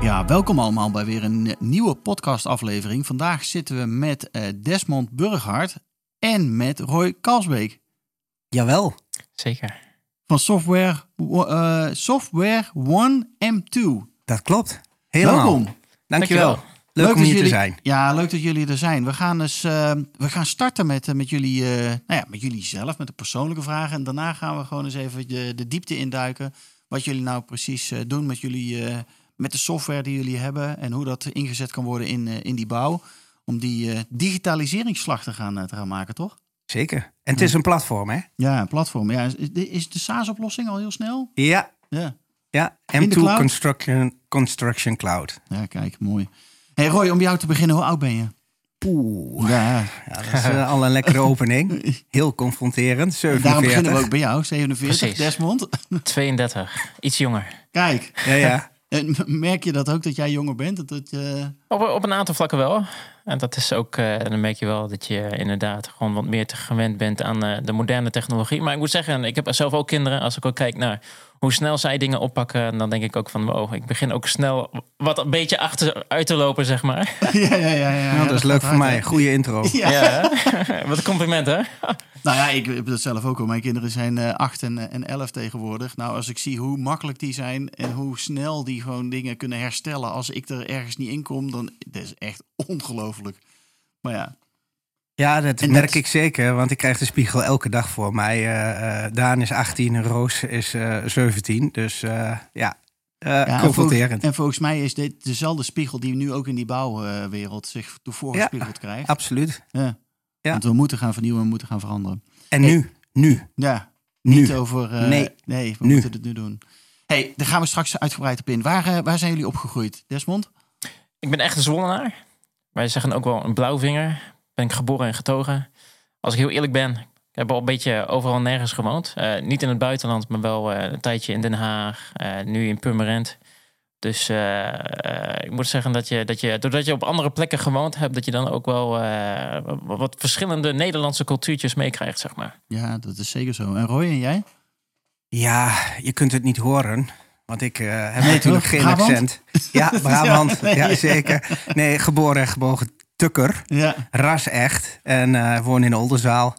Ja, welkom allemaal bij weer een nieuwe podcastaflevering. Vandaag zitten we met uh, Desmond Burghardt en met Roy Kalsbeek. Jawel. Zeker. Van Software, uh, Software One M2. Dat klopt. Helemaal. Welkom. Dankjewel. Dankjewel. Leuk, leuk om hier jullie, te zijn. Ja, leuk dat jullie er zijn. We gaan, dus, uh, we gaan starten met, met, jullie, uh, nou ja, met jullie zelf, met de persoonlijke vragen. En daarna gaan we gewoon eens even de, de diepte induiken. Wat jullie nou precies uh, doen met, jullie, met de software die jullie hebben. En hoe dat ingezet kan worden in, in die bouw. Om die digitaliseringsslag te gaan, te gaan maken, toch? Zeker. En het is een platform, hè? Ja, een platform. Ja, is, is de SaaS-oplossing al heel snel? Ja. Ja. Ja, M2 Construction, Construction Cloud. Ja, kijk, mooi. Hey Roy, om jou te beginnen, hoe oud ben je? Oeh, ja. ja dat is uh, al een lekkere opening. Heel confronterend. 47. Daarom beginnen we ook bij jou, 47, Precies. Desmond. 32, iets jonger. Kijk. Ja, ja. En merk je dat ook, dat jij jonger bent? Dat, uh... op, op, een aantal vlakken wel. En dat is ook, uh, dan merk je wel dat je inderdaad gewoon wat meer te gewend bent aan uh, de moderne technologie. Maar ik moet zeggen, ik heb zelf ook kinderen. Als ik ook kijk naar hoe snel zij dingen oppakken, dan denk ik ook van, wow, ik begin ook snel wat een beetje achteruit te lopen, zeg maar. Ja, ja, ja. ja, nou, dat is leuk voor mij. Goede intro. Ja, ja wat een compliment, hè? Nou ja, ik heb dat zelf ook al. Mijn kinderen zijn uh, 8 en, en 11 tegenwoordig. Nou, als ik zie hoe makkelijk die zijn en hoe snel die gewoon dingen kunnen herstellen. Als ik er ergens niet in kom, dan dat is echt ongelooflijk. Maar ja. Ja, dat en merk dat... ik zeker, want ik krijg de spiegel elke dag voor mij. Uh, uh, Daan is 18 en Roos is uh, 17. Dus ja, ja confronterend. En volgens, en volgens, mij is dit dezelfde spiegel die nu ook in die bouwwereld zich voorgespiegeld ja, krijgt. Absoluut. Ja. Ja. Want we moeten gaan vernieuwen, we moeten gaan veranderen. En hey, nu, nu. Ja, nu. niet over... Uh, nee, nee, we nu. moeten het nu doen. hey, daar gaan we straks uitgebreid op in. Waar, uh, waar zijn jullie opgegroeid, Desmond? Ik ben echt een Zwollenaar. Wij zeggen ook wel een blauwvinger. Ben ik geboren en getogen. Als ik heel eerlijk ben, ik heb al een beetje overal nergens gewoond. Uh, niet in het buitenland, maar wel een tijdje in Den Haag. nu in Purmerend. Dus uh, uh, ik moet zeggen dat je, dat je, doordat je op andere plekken gewoond hebt, dat je dan ook wel uh, wat verschillende Nederlandse cultuurtjes meekrijgt, zeg maar. Ja, dat is zeker zo. En Roy, en jij? Ja, je kunt het niet horen. Want ik heb nee, natuurlijk geen Brabant? accent. Ja, Brabant. ja, nee, ja, zeker. Nee, geboren en gebogen Tukker. Ja. Ras echt. En woon in Oldenzaal.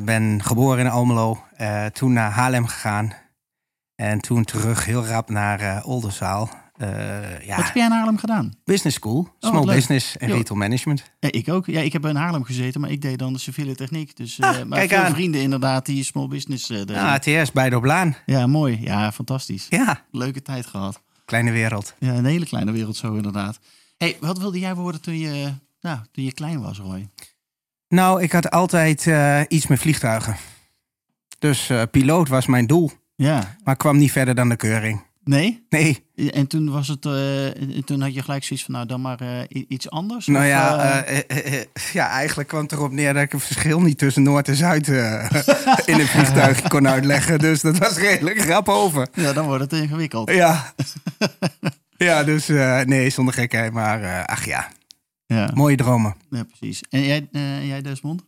ben geboren in Almelo. toen naar Haarlem gegaan. En toen terug heel rap naar uh, Oldenzaal. Uh, ja. Wat heb jij in Haarlem gedaan? Business School, Small oh, Business en Retail Management. Ja, ik ook. Ja, ik heb in Haarlem gezeten, maar ik deed dan de civiele techniek. Dus uh, ah, maar kijk veel aan. vrienden inderdaad die Small Business uh, deden. Ja, ATS bij de Oblaan. Ja, mooi. Ja, fantastisch. Ja. Leuke tijd gehad. Kleine wereld. Ja, een hele kleine wereld zo inderdaad. hey, wat wilde jij worden toen je, nou, toen je klein was, Roy? Nou, ik had altijd iets met vliegtuigen. Dus piloot was mijn doel. Ja. Maar kwam niet verder dan de keuring. Nee? Nee. En toen was het, uh, toen had je gelijk zoiets van, nou dan maar uh, iets anders? Nou of, ja, uh, ja, eigenlijk kwam het erop neer dat ik het verschil niet tussen Noord en Zuid in een vliegtuig kon uitleggen. Dus dat was redelijk grap over. Ja, dan wordt het ingewikkeld. Ja. ja, dus nee, zonder gekheid, maar ach ja. ja. Mooie dromen. Ja, precies. En jij, jij Desmond?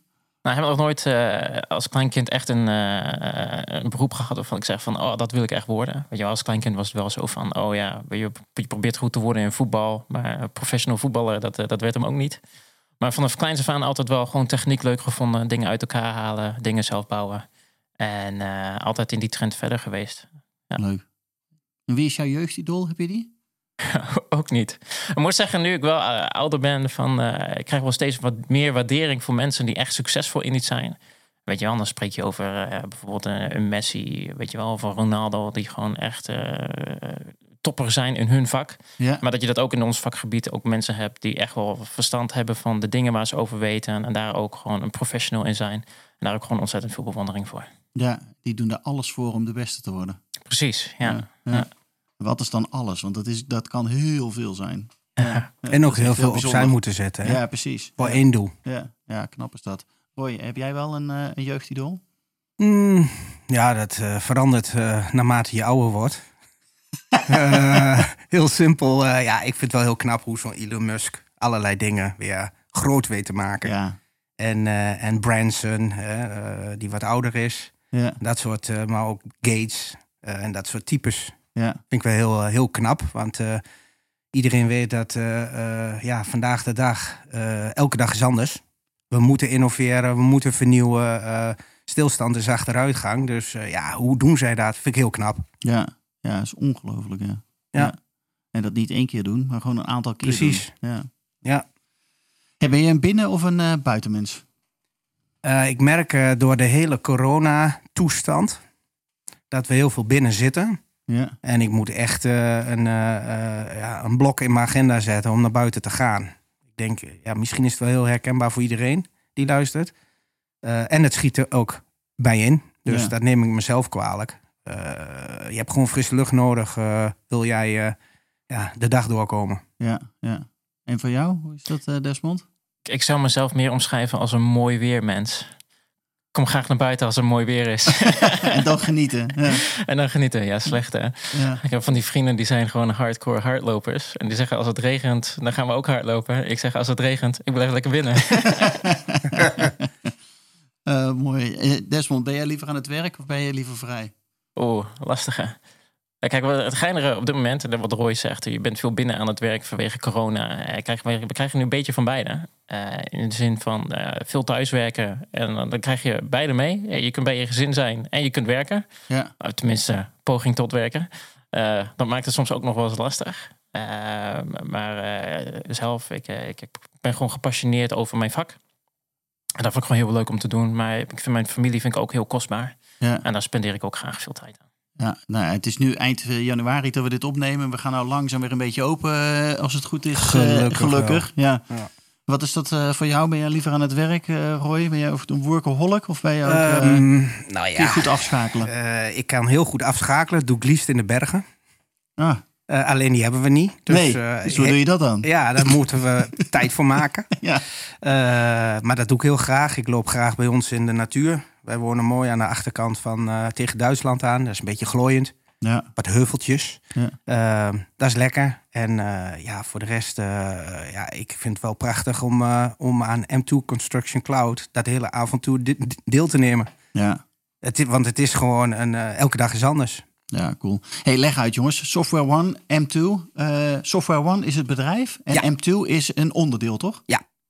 Nou, heb nog nooit uh, als kleinkind echt een, uh, een beroep gehad waarvan ik zeg van, oh, dat wil ik echt worden. Weet je, als kleinkind was het wel zo van, oh ja, je, probeert goed te worden in voetbal, maar professional voetballer, dat, dat werd hem ook niet. Maar vanaf kleins af aan altijd wel gewoon techniek leuk gevonden, dingen uit elkaar halen, dingen zelf bouwen. En altijd in die trend verder geweest. Ja. Leuk. En wie is jouw jeugdidool? Heb je die? ook niet. Ik moet zeggen, nu ik wel uh, ouder ben, van, uh, ik krijg wel steeds wat meer waardering voor mensen die echt succesvol in iets zijn. Weet je wel, dan spreek je over uh, bijvoorbeeld een, Messi, weet je wel, of een Ronaldo, die gewoon echt topper zijn in hun vak. Ja. Maar dat je dat ook in ons vakgebied ook mensen hebt die echt wel verstand hebben van de dingen waar ze over weten. En daar ook gewoon een professional in zijn. En daar ook gewoon ontzettend veel bewondering voor. Ja, die doen er alles voor om de beste te worden. Precies, ja. ja, ja. Wat is dan alles? Want dat, is, dat kan heel veel zijn. Ja. En ook heel veel opzij bijzonder. moeten zetten. Hè? Ja, precies. Voor één doel. Ja, ja, knap is dat. Roy, heb jij wel een, eh, een jeugdidool? Mm, ja, dat eh, verandert eh, naarmate je ouder wordt. Eh, heel simpel. eh, ja, ik vind het wel heel knap hoe zo'n Elon Musk allerlei dingen weer groot weet te maken. Ja. En, eh, en Branson, hè, die wat ouder is. Ja, Dat soort, eh, maar ook Gates eh, en dat soort types. Ja, Vind ik wel heel, eh, heel knap. Want eh, iedereen weet dat eh, ja, vandaag de dag, elke dag is anders. We moeten innoveren, we moeten vernieuwen. stilstand is achteruitgang. Dus ja, hoe doen zij dat? Vind ik heel knap. ja. Ja, dat is ongelooflijk, ja. Ja. En dat niet één keer doen, maar gewoon een aantal keer Precies. doen. Ja. Ja. Hey, ben je een binnen- of een buitenmens? Ik merk door de hele corona-toestand dat we heel veel binnen zitten. Ja, En ik moet echt eh, een, eh, eh, ja, een blok in mijn agenda zetten om naar buiten te gaan. Ik denk, ja, misschien is het wel heel herkenbaar voor iedereen die luistert. Eh, en het schiet er ook bij in. Dus Ja. dat neem ik mezelf kwalijk. Eh, je hebt gewoon frisse lucht nodig. eh, wil jij eh, ja, de dag doorkomen? ja, ja. En voor jou, hoe is dat, eh, Desmond? Ik zou mezelf meer omschrijven als een mooi weermens. Kom graag naar buiten als er mooi weer is. en dan genieten. Ja, en dan genieten. Ja, slecht hè. ja. Ik heb van die vrienden die zijn gewoon hardcore hardlopers. En die zeggen als het regent, dan gaan we ook hardlopen. Ik zeg als het regent, ik blijf lekker binnen. Eh, mooi. Eh, Desmond, ben jij liever aan het werk of ben je liever vrij? Oeh, lastig hè. Ja, Kijk, het geinige op dit moment, en wat Roy zegt, je bent veel binnen aan het werk vanwege corona. Eh, krijg- We krijgen nu een beetje van beide. Eh, in de zin van eh, veel thuiswerken. En dan dan krijg je beide mee. Je kunt bij je gezin zijn en je kunt werken. Ja, tenminste, poging tot werken. Dat maakt het soms ook nog wel eens lastig. Maar zelf, ik, ik, ik ben gewoon gepassioneerd over mijn vak. En dat vond ik gewoon heel leuk om te doen. Maar ik vind mijn familie vind ik ook heel kostbaar. ja. En daar spendeer ik ook graag veel tijd aan. Ja, nou, het is nu eind eh, januari dat we dit opnemen. We gaan nou langzaam weer een beetje open, eh, als het goed is. eh, Gelukkig gelukkig. Ja. Ja. Wat is dat voor jou? Ben jij liever aan het werk, eh, Roy? Ben jij ook een workaholic of ben je ook Ehm, nou ja, goed afschakelen? ik kan heel goed afschakelen. Dat doe ik liefst in de bergen. Ah, alleen die hebben we niet. Dus, nee, dus hoe doe je dat dan? Ja, daar moeten we tijd voor maken. Ja. Maar dat doe ik heel graag. Ik loop graag bij ons in de natuur. Wij wonen mooi aan de achterkant van eh, tegen Duitsland aan. Dat is een beetje glooiend. Ja, Wat heuveltjes. Ja. Eh, dat is lekker. En eh, ja, voor de rest, eh, ja, ik vind het wel prachtig om, om aan M2 Construction Cloud dat hele avontuur de- de- deel te nemen. ja. Het, want het is gewoon een, elke dag is anders. Ja, cool. Hey, leg uit jongens. Software One, M2. Eh, Software One is het bedrijf en Ja. M2 is een onderdeel, toch?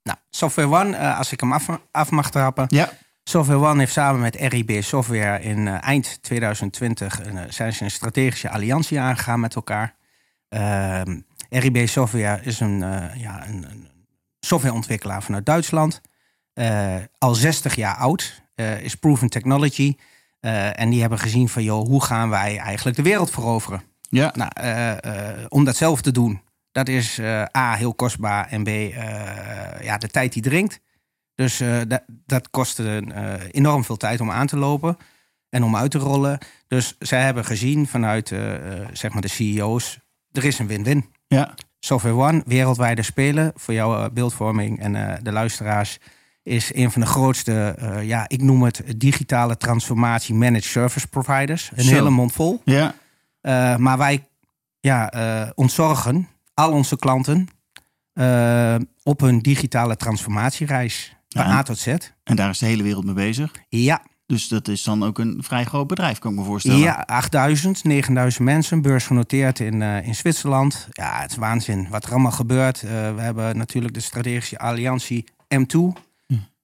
Nou, Software One, als ik hem af, af mag trappen. Ja. Software One heeft samen met RIB Software in eh, eind 2020 een, eh, zijn ze een strategische alliantie aangegaan met elkaar. Ehm, RIB Software is een, eh, ja, een, een softwareontwikkelaar vanuit Duitsland. Al 60 jaar oud, is proven technology. En die hebben gezien van, joh, hoe gaan wij eigenlijk de wereld veroveren? Ja. Nou, om dat zelf te doen, dat is A, heel kostbaar en B, ja, de tijd die dringt. Dus eh, dat, dat kostte eh, enorm veel tijd om aan te lopen en om uit te rollen. Dus zij hebben gezien vanuit eh, zeg maar de CEO's, er is een win-win. Ja. Software One, wereldwijde speler voor jouw beeldvorming en de luisteraars, is een van de grootste, ja, ik noem het digitale transformatie managed service providers. Een Zo. hele mond vol. Ja. Maar wij ja, ontzorgen al onze klanten uh, op hun digitale transformatiereis. Van Ja. A tot Z. En daar is de hele wereld mee bezig. Ja, Dus dat is dan ook een vrij groot bedrijf, kan ik me voorstellen. ja 8000, 9000 mensen, beursgenoteerd in, uh, in Zwitserland. Ja, het is waanzin wat er allemaal gebeurt. Uh, we hebben natuurlijk de strategische alliantie M2.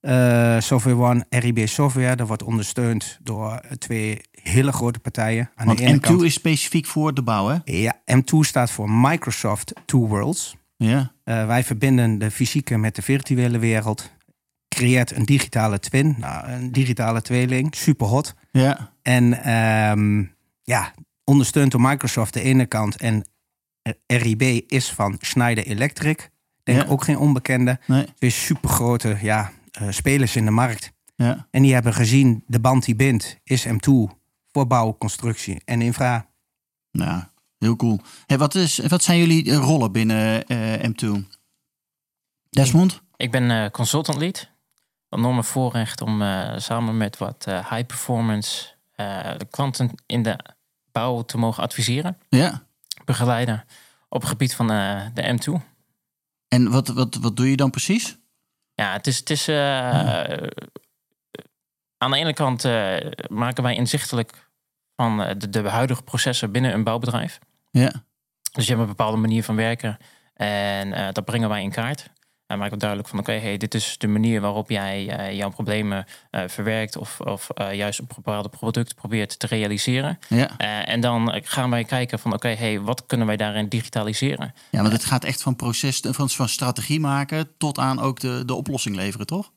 Uh, Software One, RIB Software, dat wordt ondersteund door twee hele grote partijen. Aan Want de ene M2 kant, is specifiek voor de bouw, hè? Ja, M2 staat voor Microsoft Two Worlds. Ja. Wij verbinden de fysieke met de virtuele wereld. Creëert een digitale twin, nou, een digitale tweeling, super hot. Ja. En um, ja, ondersteund door Microsoft de ene kant. En RIB is van Schneider Electric. Denk Ja. ook geen onbekende. Nee. Twee supergrote ja, uh, spelers in de markt. Ja. En die hebben gezien, de band die bindt is M2 voor bouw, constructie en infra. Nou, Heel cool. Hey, wat, is, wat zijn jullie rollen binnen uh, M2? Desmond? Ik ben uh, consultant lead. Enorme voorrecht om uh, samen met wat high performance klanten in de bouw te mogen adviseren. Ja. Begeleiden op het gebied van de M2. En wat, wat, wat doe je dan precies? Ja, het is, het is aan de ene kant maken wij inzichtelijk van de, de huidige processen binnen een bouwbedrijf. Ja. Dus je hebt een bepaalde manier van werken en uh, dat brengen wij in kaart. En maken we duidelijk van oké, hey, dit is de manier waarop jij uh, jouw problemen uh, verwerkt of, of juist een bepaalde product probeert te realiseren. Ja. en dan gaan wij kijken van oké, hey, wat kunnen wij daarin digitaliseren? Ja, want het gaat echt van proces, van, van strategie maken tot aan ook de, de oplossing leveren, toch?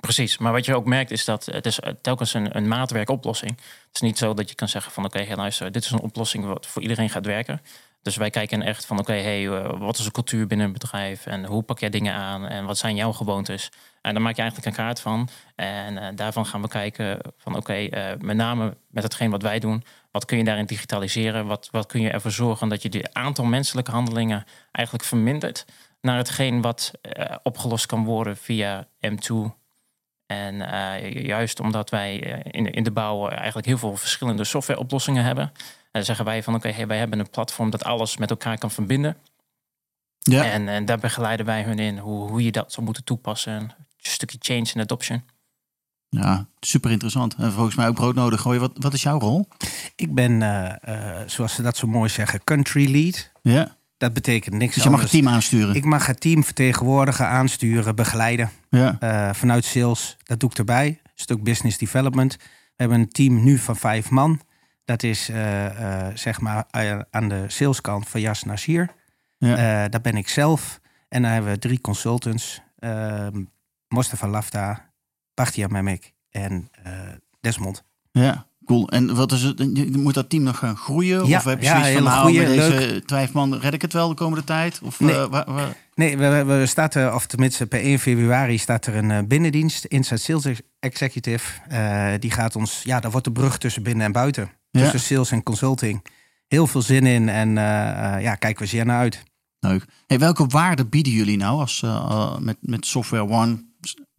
Precies, maar wat je ook merkt is dat het is telkens een, een maatwerkoplossing. Het is niet zo dat je kan zeggen van oké, okay, luister, dit is een oplossing wat voor iedereen gaat werken. Dus wij kijken echt van oké, hey, uh, wat is de cultuur binnen een bedrijf en hoe pak jij dingen aan en wat zijn jouw gewoontes? En daar maak je eigenlijk een kaart van. En uh, daarvan gaan we kijken van oké, uh, met name met hetgeen wat wij doen, wat kun je daarin digitaliseren? Wat, wat kun je ervoor zorgen dat je die aantal menselijke handelingen eigenlijk vermindert naar hetgeen wat opgelost kan worden via M2 en juist omdat wij in, in de bouw eigenlijk heel veel verschillende softwareoplossingen hebben, uh, zeggen wij van oké, okay, hey, wij hebben een platform dat alles met elkaar kan verbinden. Ja. En, en daar begeleiden wij hun in hoe, hoe je dat zou moeten toepassen. Een stukje change en adoption. Ja, super interessant. En volgens mij ook broodnodig. Gooi, wat, wat is jouw rol? Ik ben, uh, zoals ze dat zo mooi zeggen, country lead. Ja. Dat betekent niks Dus je mag het team aansturen? Ik mag het team vertegenwoordigen, aansturen, begeleiden. Ja. Uh, vanuit sales, dat doe ik erbij. Een stuk business development. We hebben een team nu van vijf man. Dat is uh, uh, zeg maar aan de saleskant van Jas Nasir. Ja. dat ben ik zelf. En dan hebben we drie consultants. ehm, Mostafa Lafta, Bachtia Memek en Desmond. Ja. Cool. En wat is het? Moet dat team nog gaan groeien? Ja, of heb je ja, zoiets van, nou, met deze vijf man red ik het wel de komende tijd? Of, Nee. uh, waar, waar? Nee, we, we of tenminste per 1 februari staat er een binnendienst, Inside Sales Executive. Uh, die gaat ons, ja, daar wordt de brug tussen binnen en buiten. Ja. Tussen sales en consulting. Heel veel zin in en uh, ja, kijken we zeer naar uit. Leuk. Hey, welke waarde bieden jullie nou als, met, met Software One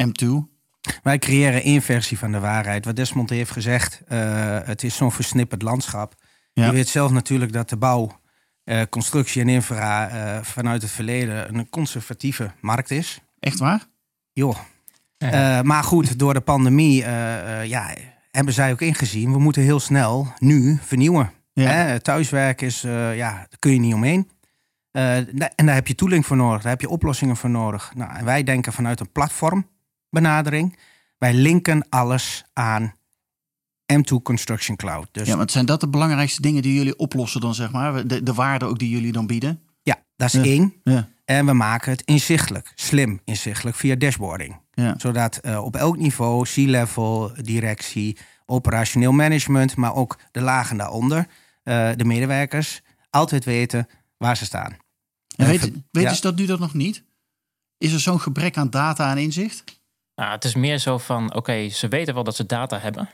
M2? Wij creëren één versie van de waarheid. Wat Desmond heeft gezegd, uh, het is zo'n versnipperd landschap. Ja. Je weet zelf natuurlijk dat de bouw, uh, constructie en infra uh, vanuit het verleden een conservatieve markt is. Echt waar? Joh. Ja. maar goed, door de pandemie ja, hebben zij ook ingezien, we moeten heel snel nu vernieuwen. Ja. Hè? Thuiswerk is, ja, daar kun je niet omheen. en daar heb je tooling voor nodig, daar heb je oplossingen voor nodig. Nou, en wij denken vanuit een platform benadering. Wij linken alles aan M2 Construction Cloud. Dus ja, maar zijn dat de belangrijkste dingen die jullie oplossen dan, zeg maar? De, de waarde ook die jullie dan bieden? ja, dat is Ja. één. Ja. En we maken het inzichtelijk, slim inzichtelijk via dashboarding. Ja. Zodat eh, op elk niveau, C-level, directie, operationeel management, maar ook de lagen daaronder, eh, de medewerkers, altijd weten waar ze staan. En weet, weten ja. ze dat nu dat nog niet? Is er zo'n gebrek aan data en inzicht? Nou, het is meer zo van, oké, ze weten wel dat ze data hebben.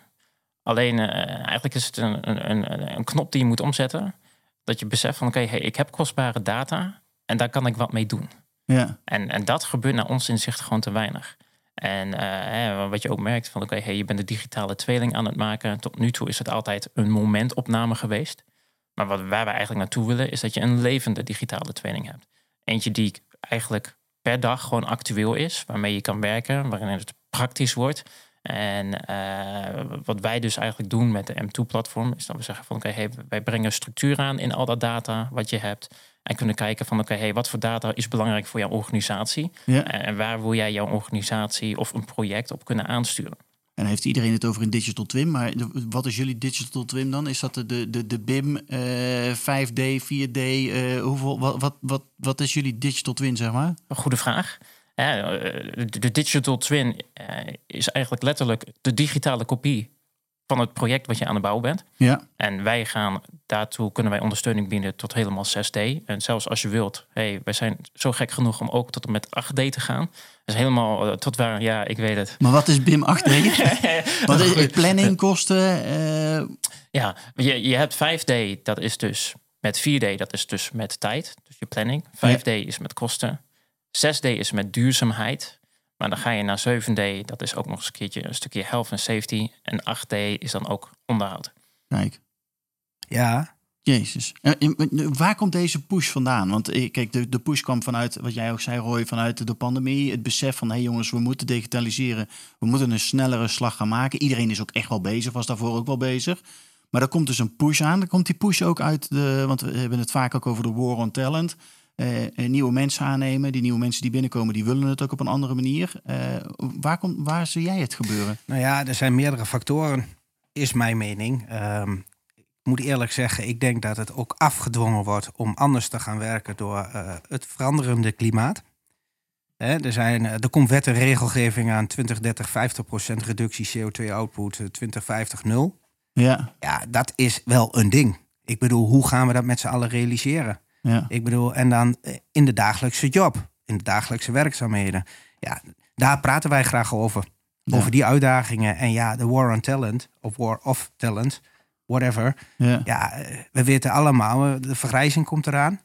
Alleen eh, eigenlijk is het een, een, een, een knop die je moet omzetten. Dat je beseft van, oké, hey, ik heb kostbare data en daar kan ik wat mee doen. Ja. En, en dat gebeurt naar ons inzicht gewoon te weinig. En eh, wat je ook merkt van, oké, hey, je bent de digitale tweeling aan het maken. Tot nu toe is het altijd een momentopname geweest. Maar wat, waar we eigenlijk naartoe willen, is dat je een levende digitale tweeling hebt. Eentje die eigenlijk per dag gewoon actueel is, waarmee je kan werken, waarin het praktisch wordt. En eh, wat wij dus eigenlijk doen met de M2-platform, is dat we zeggen van oké, hey, wij brengen structuur aan in al dat data wat je hebt. En kunnen kijken van oké, hey, wat voor data is belangrijk voor jouw organisatie? ja. En waar wil jij jouw organisatie of een project op kunnen aansturen? En heeft iedereen het over een digital twin. Maar wat is jullie digital twin dan? Is dat de, de, de, BIM, eh 5D, 4D? eh, hoeveel, wat, wat, wat, wat is jullie digital twin, zeg maar? Een goede vraag. Eh, de de digital twin eh, is eigenlijk letterlijk de digitale kopie van het project wat je aan de bouw bent. Ja. En wij gaan daartoe kunnen wij ondersteuning bieden tot helemaal 6D. En zelfs als je wilt, hey, wij zijn zo gek genoeg om ook tot en met 8D te gaan. Dus helemaal eh, tot waar, ja, ik weet het. Maar wat is BIM 8D? wat is Goed. planning, kosten? eh, Ja, je, je hebt 5D, dat is dus met 4D, dat is dus met tijd, dus je planning. 5D is met kosten. 6D is met duurzaamheid. Maar dan ga je naar 7D, dat is ook nog eens een keertje een stukje health en safety. En 8D is dan ook onderhoud. Kijk. Ja, Jezus. En waar komt deze push vandaan? Want eh, kijk, de, de push kwam vanuit, wat jij ook zei Roy, vanuit de pandemie. Het besef van, hé hey jongens, we moeten digitaliseren. We moeten een snellere slag gaan maken. Iedereen is ook echt wel bezig, was daarvoor ook wel bezig. Maar er komt dus een push aan. Er komt die push ook uit de, want we hebben het vaak ook over de war on talent. Eh, eh, nieuwe mensen aannemen. Die nieuwe mensen die binnenkomen, die willen het ook op een andere manier. Eh, waar, komt, waar zie jij het gebeuren? Nou ja, er zijn meerdere factoren, is mijn mening. Ehm, ik moet eerlijk zeggen, ik denk dat het ook afgedwongen wordt om anders te gaan werken door het veranderende klimaat. Er, zijn, er komt wet en regelgeving aan 20, 30, 50 procent reductie CO2-output, 2050 nul. Ja, Ja, dat is wel een ding. Ik bedoel, hoe gaan we dat met z'n allen realiseren? Ja. Ik bedoel, en dan eh, in de dagelijkse job, in de dagelijkse werkzaamheden. Ja, daar praten wij graag over. Ja. Over die uitdagingen. En ja, de war on talent, of war of talent, whatever. ja. Ja, eh, we weten allemaal, eh, de vergrijzing komt eraan.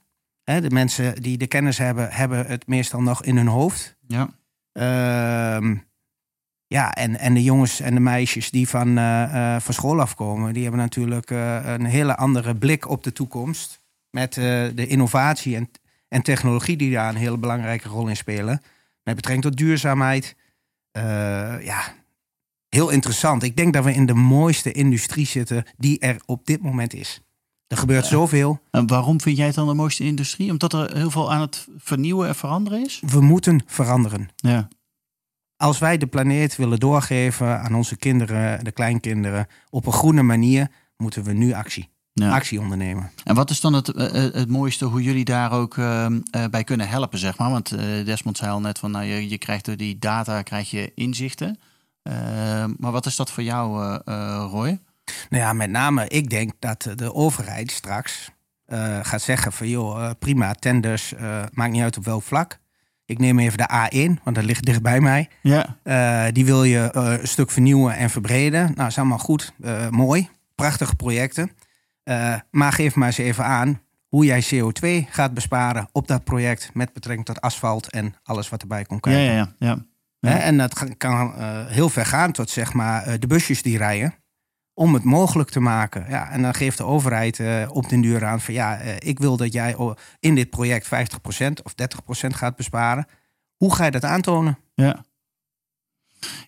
De mensen die de kennis hebben, hebben het meestal nog in hun hoofd. ja. Ehm, ja, en, en de jongens en de meisjes die van, van school afkomen, die hebben natuurlijk een hele andere blik op de toekomst. Met eh, de innovatie en, en technologie die daar een hele belangrijke rol in spelen. Met betrekking tot duurzaamheid. Eh, ja, heel interessant. Ik denk dat we in de mooiste industrie zitten die er op dit moment is. Er gebeurt zoveel. En waarom vind jij het dan de mooiste industrie? Omdat er heel veel aan het vernieuwen en veranderen is? We moeten veranderen. Ja. Als wij de planeet willen doorgeven aan onze kinderen, de kleinkinderen, op een groene manier, moeten we nu actie, ja. actie ondernemen. En wat is dan het, eh, eh, het mooiste hoe jullie daar ook eh, bij kunnen helpen, zeg maar? Want Desmond zei al net van, nou, je, je krijgt door die data krijg je inzichten. Maar wat is dat voor jou, Roy? Nou ja, met name, ik denk dat de overheid straks gaat zeggen van joh, prima, tenders, maakt niet uit op welk vlak. Ik neem even de A1, want dat ligt dicht bij mij. Ja. Die wil je een stuk vernieuwen en verbreden. Nou, is allemaal goed, mooi, prachtige projecten. Eh, maar geef maar eens even aan hoe jij CO2 gaat besparen op dat project met betrekking tot asfalt en alles wat erbij komt kijken. ja, ja. ja. Ja. En dat kan eh, heel ver gaan tot zeg maar eh, de busjes die rijden. Om het mogelijk te maken. Ja, en dan geeft de overheid eh, op den duur aan van ja, eh, ik wil dat jij in dit project 50% of 30% gaat besparen. Hoe ga je dat aantonen? Ja.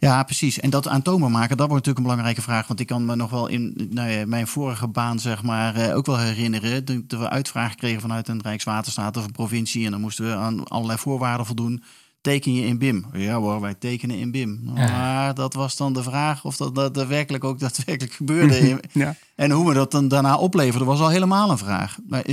Ja, precies. En dat aantoonbaar maken, dat wordt natuurlijk een belangrijke vraag. Want ik kan me nog wel in nou ja, mijn vorige baan, zeg maar, eh, ook wel herinneren. Dat we uitvragen kregen vanuit een Rijkswaterstaat of een provincie. En dan moesten we aan allerlei voorwaarden voldoen. Teken je in BIM? Ja hoor, wij tekenen in BIM. Maar dat was dan de vraag of dat, dat daadwerkelijk ook daadwerkelijk gebeurde. Ja. En hoe we dat dan daarna opleverden, was al helemaal een vraag. Maar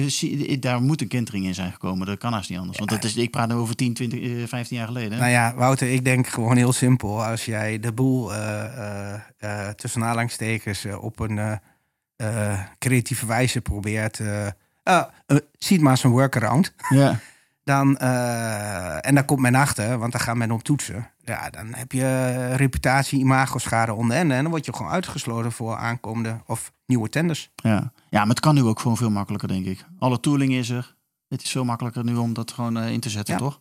daar moet een kentering in zijn gekomen. Dat kan haast niet anders. Want dat is, ik praat nu over 10, 20, eh, 15 jaar geleden. hè? Nou ja, Wouter, ik denk gewoon heel simpel. Als jij de boel eh, eh, eh, tussen aanhalingstekens op een creatieve wijze probeert. uh, ziet maar zo'n workaround. Ja. Dan, eh, en daar komt men achter, want dan gaat men op toetsen. Ja, dan heb je reputatie, imago-schade onder en. En dan word je gewoon uitgesloten voor aankomende of nieuwe tenders. Ja. ja, maar het kan nu ook gewoon veel makkelijker, denk ik. Alle tooling is er. Het is veel makkelijker nu om dat gewoon eh, in te zetten, Ja. toch?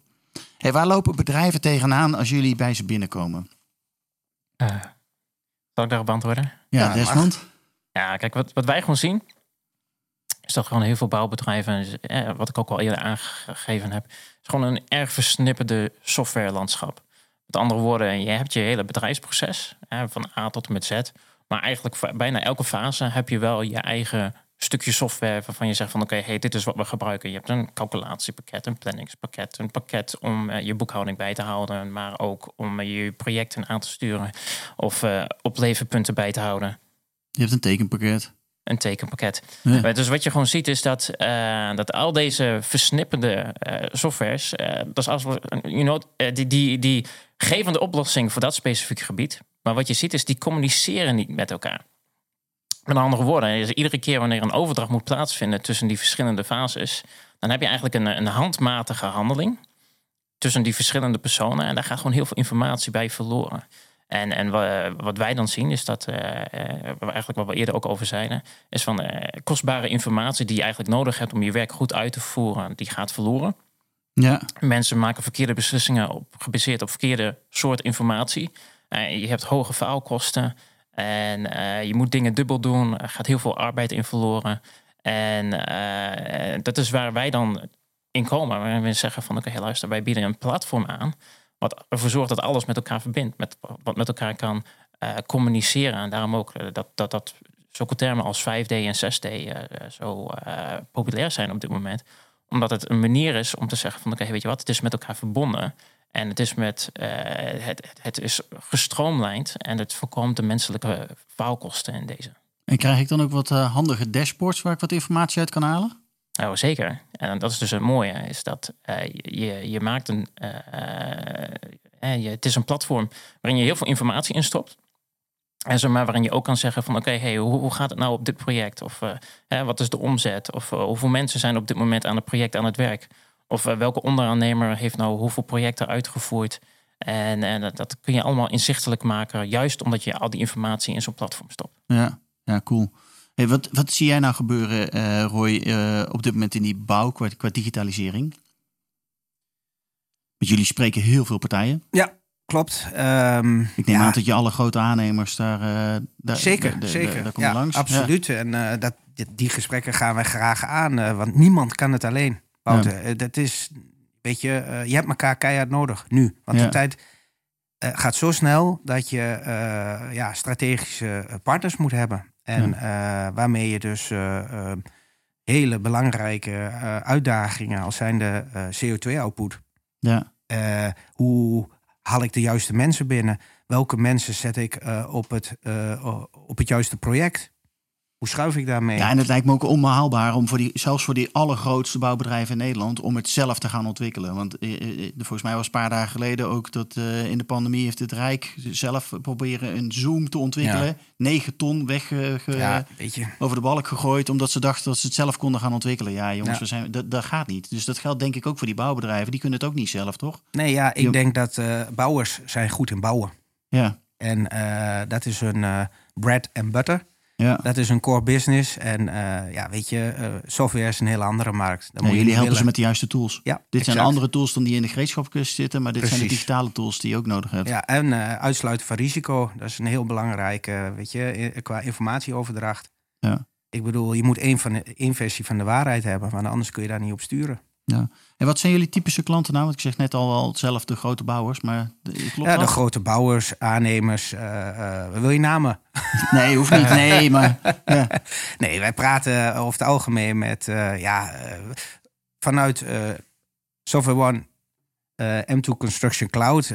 Hey, waar lopen bedrijven tegenaan als jullie bij ze binnenkomen? Eh, zal ik daarop antwoorden? Ja, Ja, Desmond? Ja, kijk, wat, wat wij gewoon zien, is dat gewoon heel veel bouwbedrijven, eh, wat ik ook al eerder aangegeven heb, is gewoon een erg versnipperde softwarelandschap. Met andere woorden, je hebt je hele bedrijfsproces, van A tot en met Z. Maar eigenlijk bijna elke fase heb je wel je eigen stukje software waarvan je zegt van oké, hey, dit is wat we gebruiken. Je hebt een calculatiepakket, een planningspakket, een pakket om eh, je boekhouding bij te houden, maar ook om je projecten aan te sturen of eh opleverpunten bij te houden Je hebt een tekenpakket. Een tekenpakket. Ja. Dus wat je gewoon ziet is dat, eh, dat al deze versnipperde eh, softwares, eh, dat is als, you know, die, die, die geven de oplossing voor dat specifieke gebied. Maar wat je ziet is, die communiceren niet met elkaar. Met andere woorden, is iedere keer wanneer een overdracht moet plaatsvinden tussen die verschillende fases, dan heb je eigenlijk een, een handmatige handeling tussen die verschillende personen. En daar gaat gewoon heel veel informatie bij verloren. En, en wa- wat wij dan zien is dat, eh, eigenlijk wat we eerder ook over zeiden, is van eh, kostbare informatie die je eigenlijk nodig hebt om je werk goed uit te voeren, die gaat verloren. Ja, Mensen maken verkeerde beslissingen op, gebaseerd op verkeerde soort informatie. Je hebt hoge faalkosten en je moet dingen dubbel doen. Er gaat heel veel arbeid in verloren. En dat is waar wij dan in komen. Waarin we zeggen van oké, luister, wij bieden een platform aan. Wat ervoor zorgt dat alles met elkaar verbindt. Met, wat met elkaar kan eh, communiceren. En daarom ook eh, dat, dat, dat zulke termen als 5D en 6D eh, zo populair zijn op dit moment omdat het een manier is om te zeggen van oké, weet je wat, het is met elkaar verbonden. En het is met het, het, is gestroomlijnd en het voorkomt de menselijke faalkosten in deze. en krijg ik dan ook wat handige dashboards waar ik wat informatie uit kan halen? Nou, zeker. En dat is dus het mooie, is dat eh, je, je maakt een. eh, eh, je, het is een platform waarin je heel veel informatie instopt. En zeg maar, waarin je ook kan zeggen van oké, hey, hoe, gaat het nou op dit project? Of wat is de omzet? Of hoeveel mensen zijn op dit moment aan het project aan het werk? Of welke onderaannemer heeft nou hoeveel projecten uitgevoerd? En, en dat kun je allemaal inzichtelijk maken, juist omdat je al die informatie in zo'n platform stopt. Ja, ja cool. Hey, wat, wat zie jij nou gebeuren, eh, Roy, eh, op dit moment in die bouw qua, qua digitalisering? Want jullie spreken heel veel partijen. Ja, klopt. Ehm, Ik neem ja, aan dat je alle grote aannemers daar, eh, daar Zeker, daar- daar- zeker. daar kom ja, langs. absoluut. En dat, die, gesprekken gaan wij graag aan, want niemand kan het alleen. Wouter, dat is, weet je, je hebt elkaar keihard nodig nu. Want de tijd gaat zo snel dat je ja, strategische partners moet hebben. En eh, waarmee je dus eh, eh, hele belangrijke uitdagingen als zijn de eh, CO2-output. Ja, hoe haal ik de juiste mensen binnen? Welke mensen zet ik op, het, op het juiste project? Hoe schuif ik daarmee? ja, en het lijkt me ook onbehaalbaar om voor die, zelfs voor die allergrootste bouwbedrijven in Nederland, om het zelf te gaan ontwikkelen. Want eh, eh, volgens mij was een paar dagen geleden ook dat eh, in de pandemie heeft het Rijk zelf proberen een Zoom te ontwikkelen. Ja. 9 ton weg eh, ge- ja, over de balk gegooid, omdat ze dachten dat ze het zelf konden gaan ontwikkelen. Ja, jongens, Ja. We zijn, dat, dat gaat niet. Dus dat geldt denk ik ook voor die bouwbedrijven. Die kunnen het ook niet zelf, toch? Nee, ja, ik denk dat eh, bouwers zijn goed in bouwen. Ja, En eh, dat is hun eh, bread and butter. Ja. Dat is hun core business. En eh, ja, weet je, eh, software is een hele andere markt. Dan Ja, moet jullie helpen ze met de juiste tools. Ja, Dit zijn andere tools dan die in de gereedschapskist zitten, maar dit zijn de digitale tools die je ook nodig hebt. Ja, en eh, uitsluiten van risico. Dat is een heel belangrijk, eh, weet je, qua informatieoverdracht. Ja. Ik bedoel, je moet één, van de, één versie van de waarheid hebben, want anders kun je daar niet op sturen. En wat zijn jullie typische klanten nou? Want ik zeg net al wel zelf de grote bouwers, maar klopt ja, de dat? grote bouwers, aannemers. eh, wil je namen? Nee, hoeft niet. Nee, maar ja. Nee, wij praten over het algemeen met, eh, ja, vanuit Software One, eh, M2 Construction Cloud,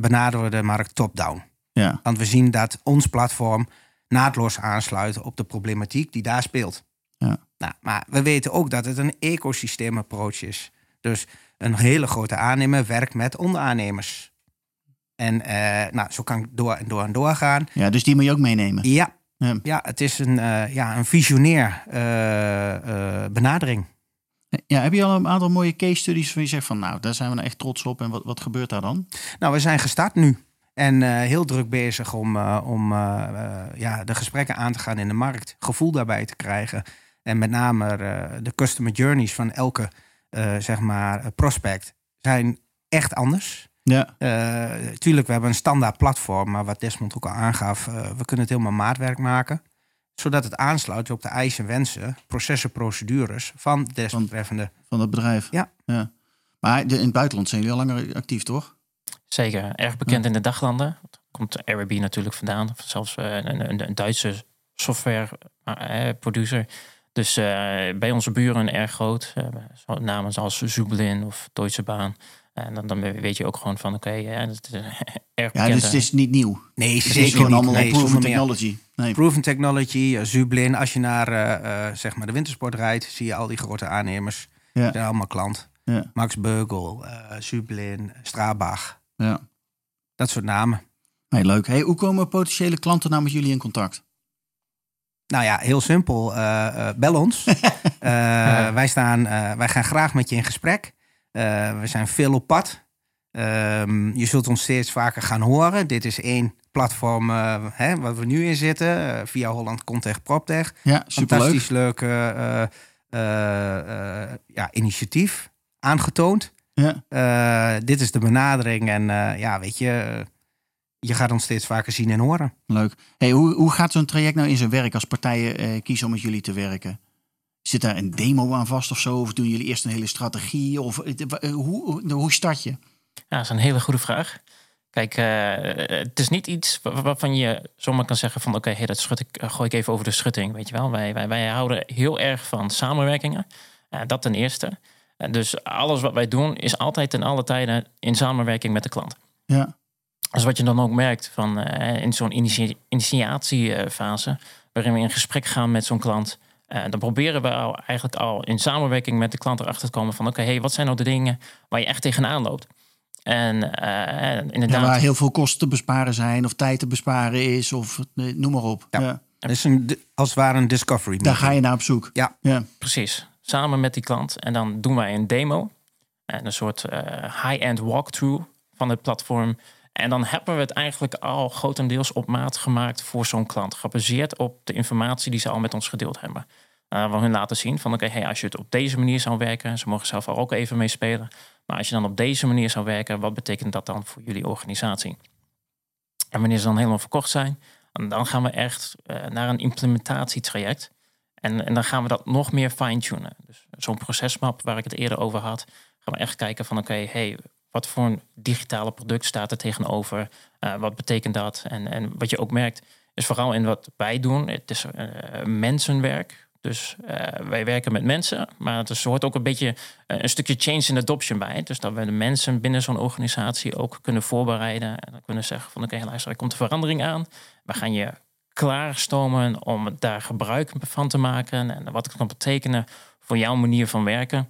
benaderen we de markt top-down. ja. Want we zien dat ons platform naadloos aansluit op de problematiek die daar speelt. Ja. Nou, maar we weten ook dat het een ecosysteem approach is. Dus een hele grote aannemer werkt met onderaannemers. En eh, nou, zo kan ik door en door en door gaan. ja, dus die moet je ook meenemen. Ja, Ja. ja het is een, eh, ja, een visionair eh, benadering. Ja, heb je al een aantal mooie case studies waar je zegt van nou, daar zijn we nou echt trots op en wat, wat gebeurt daar dan? Nou, we zijn gestart nu. En heel druk bezig om, om ja, de gesprekken aan te gaan in de markt. Gevoel daarbij te krijgen. En met name eh, de customer journeys van elke eh, zeg maar, eh, prospect zijn echt anders. Ja, Eh, tuurlijk, we hebben een standaard platform. Maar wat Desmond ook al aangaf, we kunnen het helemaal maatwerk maken. Zodat het aansluit op de eisen, wensen, processen, procedures van de desbetreffende. van het bedrijf. Ja. ja. Maar de- in het buitenland zijn jullie al langer actief, toch? Zeker, erg bekend in de daglanden. Komt Airbnb natuurlijk vandaan. Of zelfs een, een, een Duitse software producer. Dus eh, bij onze buren erg groot. Eh, zo namen zoals Zublin of Deutsche Bahn. En dan, dan weet je ook gewoon van oké, ja, dat is eh, erg Ja, dus het is niet nieuw. Nee, Het is zeker gewoon niet. allemaal Nee, proven technology. Nee. Proven Technology, eh, Zublin. Als je naar eh, eh, zeg maar de wintersport rijdt, zie je al die grote aannemers. Ja. Die zijn allemaal klant. Ja. Max Beugel, eh Zublin, Strabag. Ja. Dat soort namen. Hey, leuk. Hey, hoe komen potentiële klanten nou met jullie in contact? Nou ja, heel simpel. eh, eh, bel ons. Eh, wij, staan, wij gaan graag met je in gesprek. We zijn veel op pad. Ehm, je zult ons steeds vaker gaan horen. Dit is één platform uh, hè, waar we nu in zitten. Uh, via Holland Contech PropTech. Ja. Fantastisch leuk ja, initiatief aangetoond. Ja. dit is de benadering. En ja, weet je, je gaat ons steeds vaker zien en horen. Leuk. Hey, hoe, hoe gaat zo'n traject nou in zijn werk als partijen kiezen om met jullie te werken? Zit daar een demo aan vast of zo? Of doen jullie eerst een hele strategie? Of hoe, hoe start je? Ja, dat is een hele goede vraag. Kijk, uh, het is niet iets waarvan je zomaar kan zeggen van... oké, hey, dat schud ik, gooi ik even over de schutting, weet je wel. Wij, wij, wij houden heel erg van samenwerkingen. Uh, dat ten eerste. Uh, dus alles wat wij doen is altijd ten alle tijden in samenwerking met de klant. Ja. Dus wat je dan ook merkt van, in zo'n initia initiatiefase... waarin we in gesprek gaan met zo'n klant... dan proberen we al, eigenlijk al in samenwerking met de klant erachter te komen van... oké, hey, wat zijn nou de dingen waar je echt tegenaan loopt? En uh, inderdaad. waar heel veel kosten te besparen zijn, of tijd te besparen is, of noem maar op. Ja. ja. Het is een, als het ware een discovery. Daar ga je naar op zoek. Ja. ja, precies. Samen met die klant. En dan doen wij een demo. En een soort uh, high-end walkthrough van het platform. En dan hebben we het eigenlijk al grotendeels op maat gemaakt voor zo'n klant. Gebaseerd op de informatie die ze al met ons gedeeld hebben. Uh, we hun laten zien van oké, hey, als je het op deze manier zou werken, ze mogen zelf ook even meespelen. Maar als je dan op deze manier zou werken, wat betekent dat dan voor jullie organisatie? En wanneer ze dan helemaal verkocht zijn, dan gaan we echt uh, naar een implementatietraject. En, en dan gaan we dat nog meer fine-tunen. Dus zo'n procesmap waar ik het eerder over had, gaan we echt kijken van oké, hey, wat voor een digitale product staat er tegenover? Uh, wat betekent dat? En, en wat je ook merkt, is vooral in wat wij doen, het is uh, mensenwerk. Dus uh, wij werken met mensen, maar er hoort ook een beetje een stukje change in adoption bij. Dus dat we de mensen binnen zo'n organisatie ook kunnen voorbereiden. En dan kunnen zeggen van oké, okay, luister, er komt een verandering aan. We gaan je klaarstomen om daar gebruik van te maken. En wat het kan betekenen voor jouw manier van werken.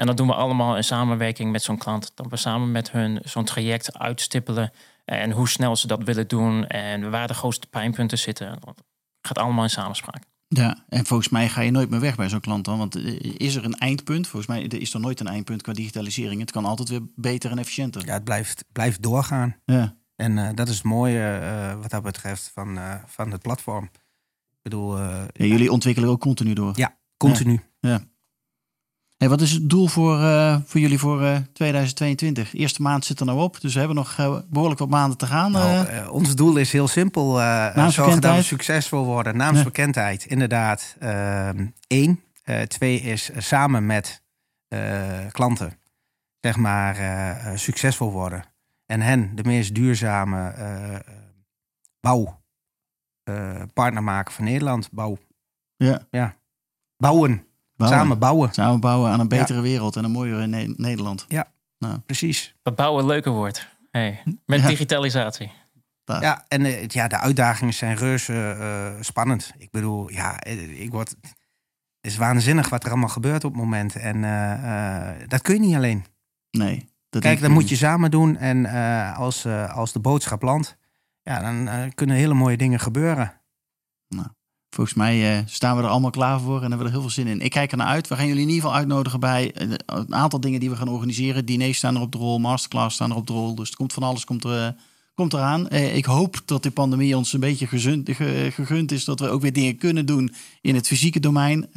En dat doen we allemaal in samenwerking met zo'n klant. Dat we samen met hun zo'n traject uitstippelen. En hoe snel ze dat willen doen. En waar de grootste pijnpunten zitten. Dat gaat allemaal in samenspraak. Ja, en volgens mij ga je nooit meer weg bij zo'n klant dan. Want eh, is er een eindpunt? Volgens mij is er nooit een eindpunt qua digitalisering. Het kan altijd weer beter en efficiënter. Ja, het blijft, blijft doorgaan. Ja. En uh, dat is het mooie uh, wat dat betreft van, uh, van het platform. Ik bedoel, ja, jullie ontwikkelen ook continu door. Ja, continu. Ja. ja. Hey, wat is het doel voor, uh, voor jullie voor uh, 2022? De eerste maand zit er nou op, dus we hebben nog uh, behoorlijk wat maanden te gaan. Nou, ons doel is heel simpel. zorgen dat we succesvol worden. Naamsbekendheid, ja. inderdaad. Eén. twee is samen met klanten, zeg maar, succesvol worden. En hen de meest duurzame bouwpartner maken van Nederland. Bouw. Ja. ja. Bouwen. Bouwen. Samen bouwen. Samen bouwen aan een betere ja. wereld en een mooiere ne Nederland. Ja, nou. precies. Dat bouwen een leuker wordt. Hey, met ja. digitalisatie. Dat. Ja, en uh, ja, de uitdagingen zijn reuze uh, spannend. Ik bedoel, ja, ik word... Het is waanzinnig wat er allemaal gebeurt op het moment. En uh, dat kun je niet alleen. Nee. Dat Kijk, dat moet je samen doen. En als, als de boodschap landt, ja, dan kunnen hele mooie dingen gebeuren. Nou. Volgens mij uh, staan we er allemaal klaar voor en hebben we er heel veel zin in. Ik kijk er naar uit. We gaan jullie in ieder geval uitnodigen bij een aantal dingen die we gaan organiseren. Diners staan er op de rol, masterclass staan er op de rol. Dus er komt van alles komt er, uh, komt eraan. Uh, ik hoop dat de pandemie ons een beetje gezund, ge, gegund is. Dat we ook weer dingen kunnen doen in het fysieke domein.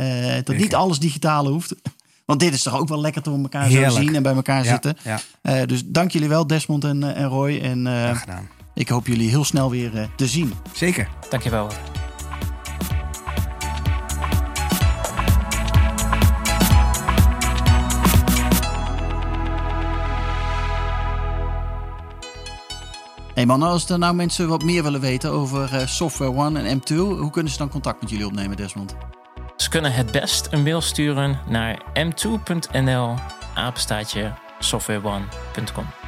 dat niet alles digitaal hoeft. Want dit is toch ook wel lekker we elkaar zo zien en bij elkaar ja, zitten. Ja. dus dank jullie wel Desmond en, en Roy. En ik hoop jullie heel snel weer te zien. Zeker. Dankjewel. Hey man, als er nou mensen wat meer willen weten over uh, Software One en M2, hoe kunnen ze dan contact met jullie opnemen, Desmond? Ze kunnen het best een mail sturen naar m2.nl apenstaatje softwareone.com.